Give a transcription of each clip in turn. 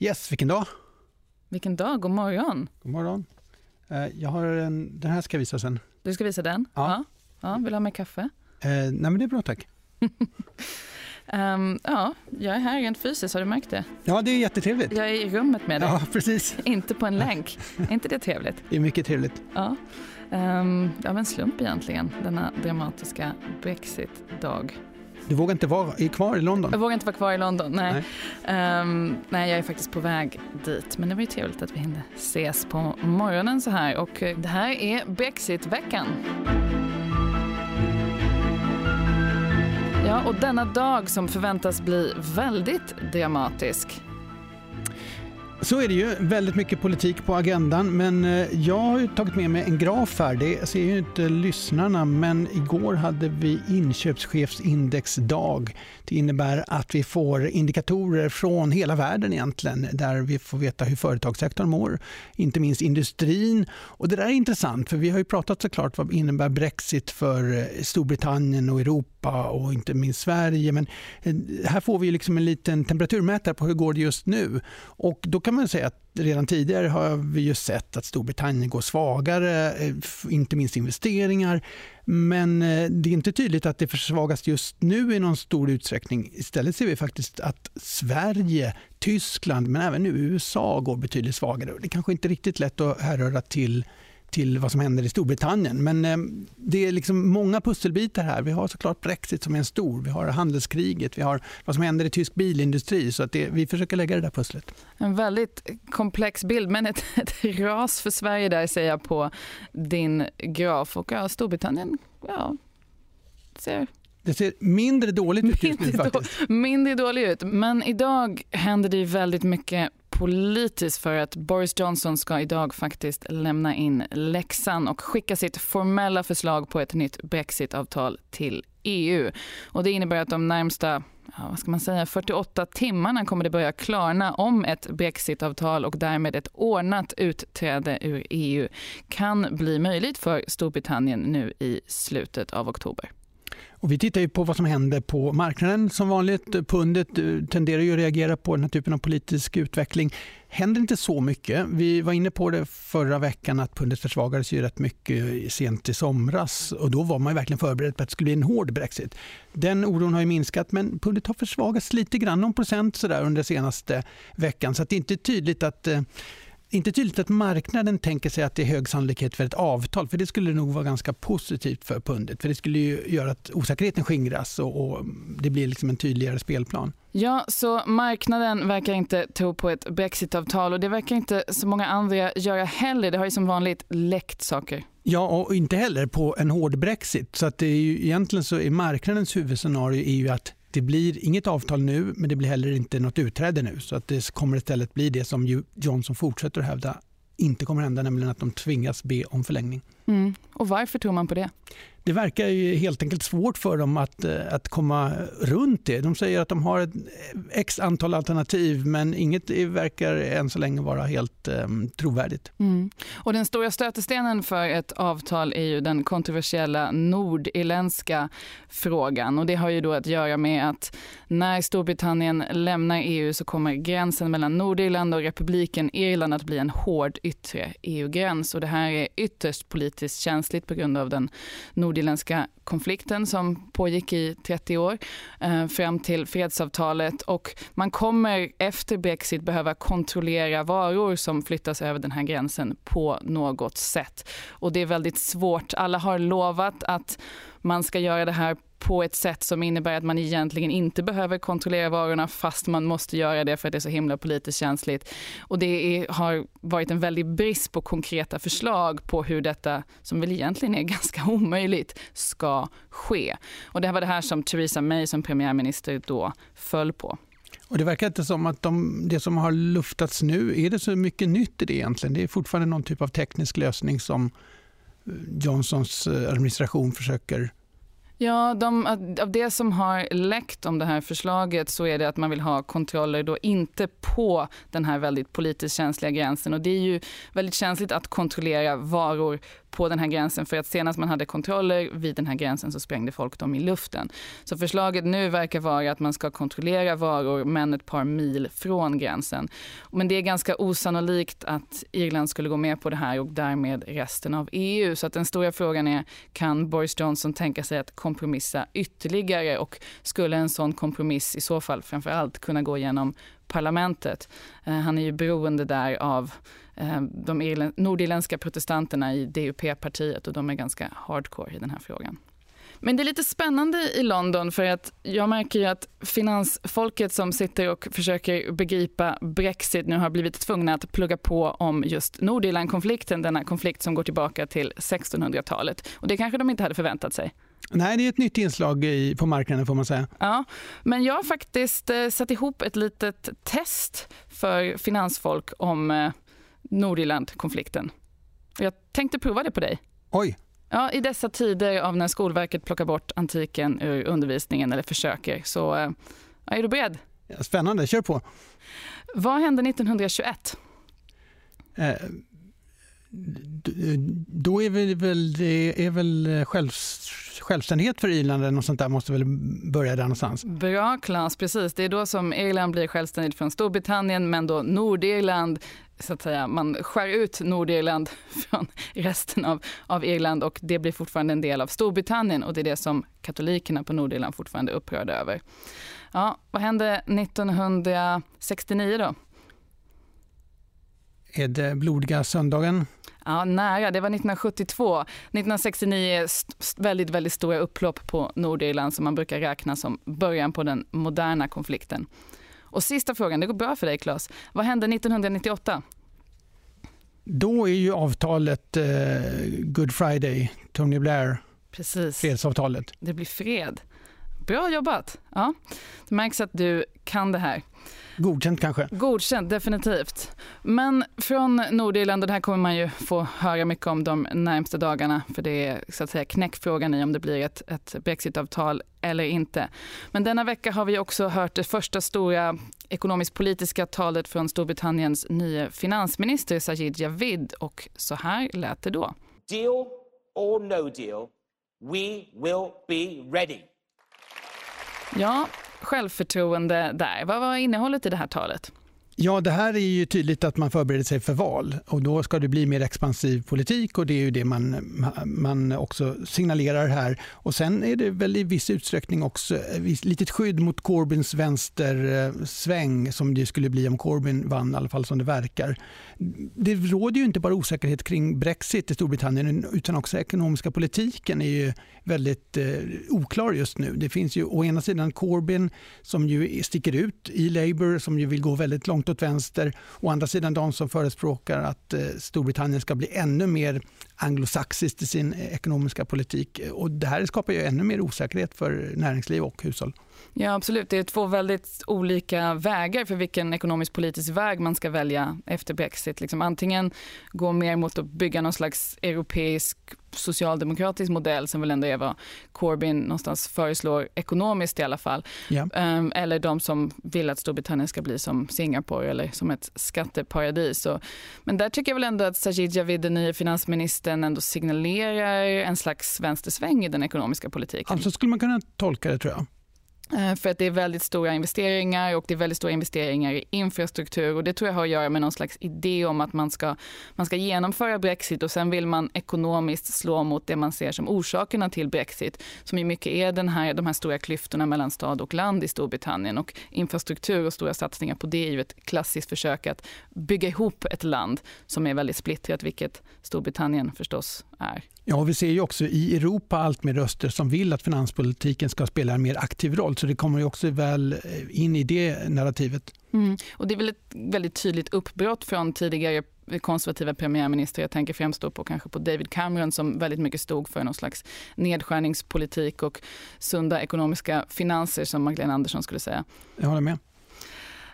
Yes, vilken dag? Vilken dag, god morgon. God morgon. Eh, jag har en, den här ska jag visa sen. Du ska visa den? Ja. ja. ja vill du ha med kaffe? Eh, nej men det är bra tack. um, ja, jag är här rent fysiskt, har du märkt det? Ja, det är jättetrevligt. Jag är i rummet med dig. Ja, precis. Inte på en länk. är inte det trevligt? Det är mycket trevligt. Ja. Um, av en slump egentligen, denna dramatiska Brexit-dag. Du vågar inte vara kvar i London? Jag vågar inte vara kvar i London, nej. Nej. Um, nej, jag är faktiskt på väg dit. Men det var ju trevligt att vi hinner ses på morgonen så här. Och eh, det här är Brexit-veckan. Ja, och denna dag som förväntas bli väldigt dramatisk. Så är det ju. Väldigt mycket politik på agendan. Men eh, jag har tagit med mig en graf här. Det ser ju inte lyssnarna, men igår hade vi inköpschefsindexdag. Det innebär att vi får indikatorer från hela världen egentligen, där vi får veta hur företagssektorn mår, inte minst industrin. Och det där är intressant, för vi har ju pratat såklart vad innebär Brexit för eh, Storbritannien och Europa och inte minst Sverige. Men eh, här får vi liksom en liten temperaturmätare på hur går det just nu. Och då kan man säga att redan tidigare har vi ju sett att Storbritannien går svagare, eh, inte minst investeringar. Men eh, det är inte tydligt att det försvagas just nu i någon stor utsträckning. Istället ser vi faktiskt att Sverige, Tyskland men även nu USA går betydligt svagare. Det är kanske inte riktigt lätt att härröra till till vad som händer i Storbritannien. Men eh, det är liksom många pusselbitar här. Vi har såklart Brexit som är en stor, vi har handelskriget, vi har vad som händer i tysk bilindustri. Så att det, vi försöker lägga det där pusslet. En väldigt komplex bild, men ett, ett ras för Sverige där ser jag på din graf. Och ja, Storbritannien, ja, ser det ser mindre dåligt ut just nu faktiskt. Mindre dåligt ut, men idag händer det väldigt mycket politiskt för att Boris Johnson ska idag faktiskt lämna in läxan och skicka sitt formella förslag på ett nytt brexitavtal till EU. Och det innebär att de närmsta ja, vad ska man säga, 48 timmarna kommer det börja klarna om ett brexitavtal och därmed ett ordnat utträde ur EU kan bli möjligt för Storbritannien nu i slutet av oktober. Och vi tittar ju på vad som händer på marknaden som vanligt. Pundet eh, tenderar ju att reagera på den här typen av politisk utveckling. händer inte så mycket. Vi var inne på det förra veckan att pundet försvagades ju rätt mycket sent i somras och då var man verkligen förberedd på att det skulle bli en hård Brexit. Den oron har ju minskat men pundet har försvagats lite grann, någon procent sådär under senaste veckan så att det är inte tydligt att eh, inte tydligt att marknaden tänker sig att det är hög sannolikhet för ett avtal. För det skulle nog vara ganska positivt för pundet. För det skulle ju göra att osäkerheten skingras och, och det blir liksom en tydligare spelplan. Ja, så marknaden verkar inte tro på ett brexitavtal och det verkar inte så många andra göra heller. Det har ju som vanligt läckt saker. Ja, och inte heller på en hård brexit. Så att det är ju, egentligen så är marknadens huvudscenario är ju att det blir inget avtal nu, men det blir heller inte något utträde nu. Så att det kommer istället bli det som Johnson fortsätter att hävda inte kommer att hända, nämligen att de tvingas be om förlängning. Mm. Och varför tror man på det? Det verkar ju helt enkelt svårt för dem att, eh, att komma runt det. De säger att de har ett x antal alternativ men inget verkar än så länge vara helt um, trovärdigt. Mm. Och den stora stötestenen för ett avtal är ju den kontroversiella nordirländska frågan. Och det har ju då att göra med att när Storbritannien lämnar EU så kommer gränsen mellan Nordirland och republiken Irland att bli en hård yttre EU-gräns. Och det här är ytterst politiskt känsligt på grund av den nordirländska konflikten som pågick i 30 år eh, fram till fredsavtalet och man kommer efter Brexit behöva kontrollera varor som flyttas över den här gränsen på något sätt. Och det är väldigt svårt. Alla har lovat att man ska göra det här på ett sätt som innebär att man egentligen inte behöver kontrollera varorna fast man måste göra det för att det är så himla politiskt känsligt. Och det är, har varit en väldig brist på konkreta förslag på hur detta, som väl egentligen är ganska omöjligt, ska ske. Och det var det här som Theresa May som premiärminister då föll på. Och Det verkar inte som att de, det som har luftats nu, är det så mycket nytt i det egentligen? Det är fortfarande någon typ av teknisk lösning som eh, Johnsons eh, administration försöker Ja, de, av det som har läckt om det här förslaget så är det att man vill ha kontroller då inte på den här väldigt politiskt känsliga gränsen. Och det är ju väldigt känsligt att kontrollera varor på den här gränsen för att senast man hade kontroller vid den här gränsen så sprängde folk dem i luften. Så förslaget nu verkar vara att man ska kontrollera varor men ett par mil från gränsen. Men det är ganska osannolikt att Irland skulle gå med på det här och därmed resten av EU. Så att den stora frågan är, kan Boris Johnson tänka sig att kompromissa ytterligare och skulle en sån kompromiss i så fall framför allt kunna gå igenom parlamentet? Eh, han är ju beroende där av de nordirländska protestanterna i DUP-partiet och de är ganska hardcore i den här frågan. Men det är lite spännande i London för att jag märker att finansfolket som sitter och försöker begripa Brexit nu har blivit tvungna att plugga på om just Nordirlandkonflikten, denna konflikt som går tillbaka till 1600-talet. Och det kanske de inte hade förväntat sig. Nej, det är ett nytt inslag i, på marknaden får man säga. Ja, men jag har faktiskt eh, satt ihop ett litet test för finansfolk om eh, Nordirlandkonflikten. Jag tänkte prova det på dig. Oj. Ja, I dessa tider av när Skolverket plockar bort antiken ur undervisningen eller försöker, så eh, ja, är du beredd? Spännande, kör på. Vad hände 1921? Eh, då är väl, det är väl eh, själv, självständighet för Irland eller sånt där måste väl börja där någonstans. Bra Klas, precis. Det är då som Irland blir självständigt från Storbritannien men då Nordirland så att säga, man skär ut Nordirland från resten av, av Irland och det blir fortfarande en del av Storbritannien och det är det som katolikerna på Nordirland fortfarande är upprörda över. Ja, vad hände 1969 då? Är det blodiga söndagen? Ja, nära. Det var 1972. 1969 väldigt, väldigt stora upplopp på Nordirland som man brukar räkna som början på den moderna konflikten. Och sista frågan, det går bra för dig Claes. Vad hände 1998? Då är ju avtalet eh, Good Friday, Tony Blair, Precis. fredsavtalet. Det blir fred. Bra jobbat. Ja, det märks att du kan det här. Godkänt kanske? Godkänt, definitivt. Men från Nordirland, och det här kommer man ju få höra mycket om de närmsta dagarna, för det är så att säga knäckfrågan i om det blir ett, ett brexitavtal eller inte. Men denna vecka har vi också hört det första stora ekonomisk-politiska talet från Storbritanniens nya finansminister Sajid Javid och så här lät det då. Deal or no deal, we will be ready. Ja, självförtroende där. Vad var innehållet i det här talet? Ja, det här är ju tydligt att man förbereder sig för val och då ska det bli mer expansiv politik och det är ju det man, man också signalerar här. Och sen är det väl i viss utsträckning också ett litet skydd mot Corbyns vänstersväng som det skulle bli om Corbyn vann, i alla fall som det verkar. Det råder ju inte bara osäkerhet kring Brexit i Storbritannien utan också ekonomiska politiken är ju väldigt eh, oklar just nu. Det finns ju å ena sidan Corbyn som ju sticker ut i Labour som ju vill gå väldigt långt åt vänster. Å andra sidan de som förespråkar att eh, Storbritannien ska bli ännu mer anglosaxiskt i sin ekonomiska politik. Och det här skapar ju ännu mer osäkerhet för näringsliv och hushåll. Ja, absolut. Det är två väldigt olika vägar för vilken ekonomisk politisk väg man ska välja efter Brexit. Liksom antingen gå mer mot att bygga någon slags europeisk socialdemokratisk modell som väl ändå är vad Corbyn någonstans föreslår ekonomiskt i alla fall. Ja. Um, eller de som vill att Storbritannien ska bli som Singapore eller som ett skatteparadis. Men där tycker jag väl ändå att Sajid Javid, den nya finansministern, ändå signalerar en slags vänstersväng i den ekonomiska politiken. Alltså skulle man kunna tolka det tror jag. Eh, för att det är väldigt stora investeringar och det är väldigt stora investeringar i infrastruktur och det tror jag har att göra med någon slags idé om att man ska, man ska genomföra Brexit och sen vill man ekonomiskt slå mot det man ser som orsakerna till Brexit som ju mycket är den här, de här stora klyftorna mellan stad och land i Storbritannien och infrastruktur och stora satsningar på det är ju ett klassiskt försök att bygga ihop ett land som är väldigt splittrat, vilket Storbritannien förstås är. Ja, vi ser ju också i Europa allt mer röster som vill att finanspolitiken ska spela en mer aktiv roll. Så det kommer ju också väl eh, in i det narrativet. Mm. Och det är väl ett väldigt tydligt uppbrott från tidigare konservativa premiärminister. Jag tänker främst då på, kanske på David Cameron som väldigt mycket stod för någon slags nedskärningspolitik och sunda ekonomiska finanser som Magdalena Andersson skulle säga. Jag håller med.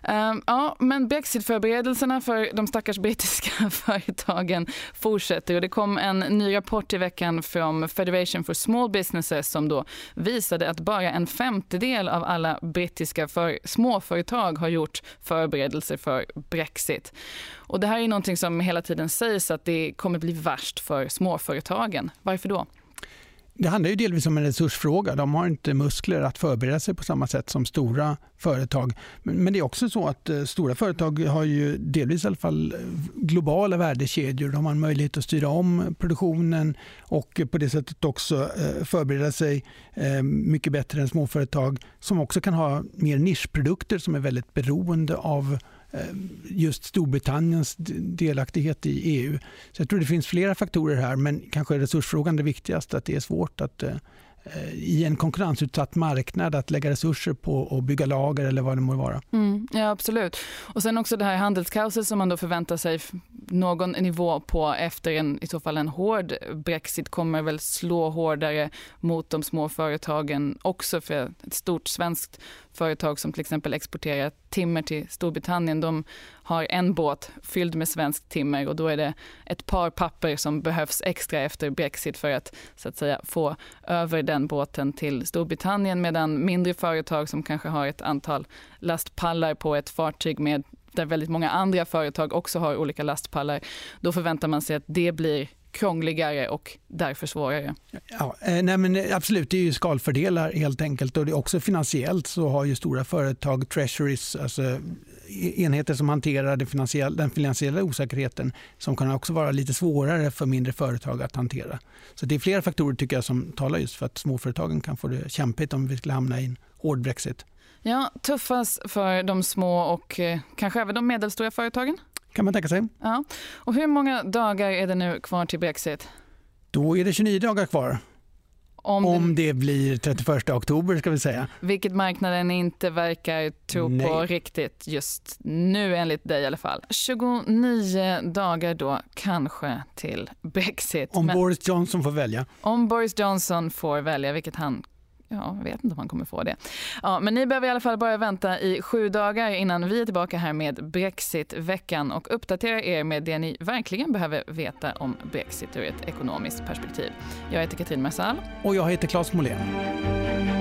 Um, ja, men brexitförberedelserna för de stackars brittiska företagen fortsätter och det kom en ny rapport i veckan från Federation for Small Businesses som då visade att bara en femtedel av alla brittiska för småföretag har gjort förberedelser för brexit. Och det här är någonting som hela tiden sägs att det kommer bli värst för småföretagen. Varför då? Det handlar ju delvis om en resursfråga. De har inte muskler att förbereda sig på samma sätt som stora företag. Men det är också så att eh, stora företag har ju delvis i alla fall eh, globala värdekedjor. De har en möjlighet att styra om produktionen och på det sättet också eh, förbereda sig mycket bättre än småföretag som också kan ha mer nischprodukter som är väldigt beroende av Eh, just Storbritanniens delaktighet i EU. Så jag tror det finns flera faktorer här, men kanske resursfrågan det viktigaste, att det är svårt att eh, i en konkurrensutsatt marknad att lägga resurser på att bygga lager eller vad det må vara. Mm, ja absolut. Och sen också det här handelskaoset som man då förväntar sig någon nivå på efter en i så fall en hård brexit kommer väl slå hårdare mot de små företagen också för ett stort svenskt företag som till exempel exporterar timmer till Storbritannien. De har en båt fylld med svenskt timmer och då är det ett par papper som behövs extra efter Brexit för att så att säga få över den båten till Storbritannien medan mindre företag som kanske har ett antal lastpallar på ett fartyg med där väldigt många andra företag också har olika lastpallar, då förväntar man sig att det blir krångligare och därför svårare. Ja, eh, nej men eh, absolut, det är ju skalfördelar helt enkelt och det är också finansiellt så har ju stora företag treasuries, alltså e-, enheter som hanterar den finansiella, den finansiella osäkerheten som kan också vara lite svårare för mindre företag att hantera. Så det är flera faktorer tycker jag som talar just för att småföretagen kan få det kämpigt om vi skulle hamna i en hård brexit. Ja, tuffast för de små och eh, kanske även de medelstora företagen? Kan man tänka sig. Ja. Och hur många dagar är det nu kvar till Brexit? Då är det 29 dagar kvar. Om, Om det... det blir 31 oktober ska vi säga. Vilket marknaden inte verkar tro Nej. på riktigt just nu enligt dig i alla fall. 29 dagar då kanske till Brexit. Om Men... Boris Johnson får välja. Om Boris Johnson får välja, vilket han Ja, jag vet inte om han kommer få det. Ja, men ni behöver i alla fall bara vänta i sju dagar innan vi är tillbaka här med brexitveckan och uppdatera er med det ni verkligen behöver veta om Brexit ur ett ekonomiskt perspektiv. Jag heter Katrin Marsall. Och jag heter Claes Molén.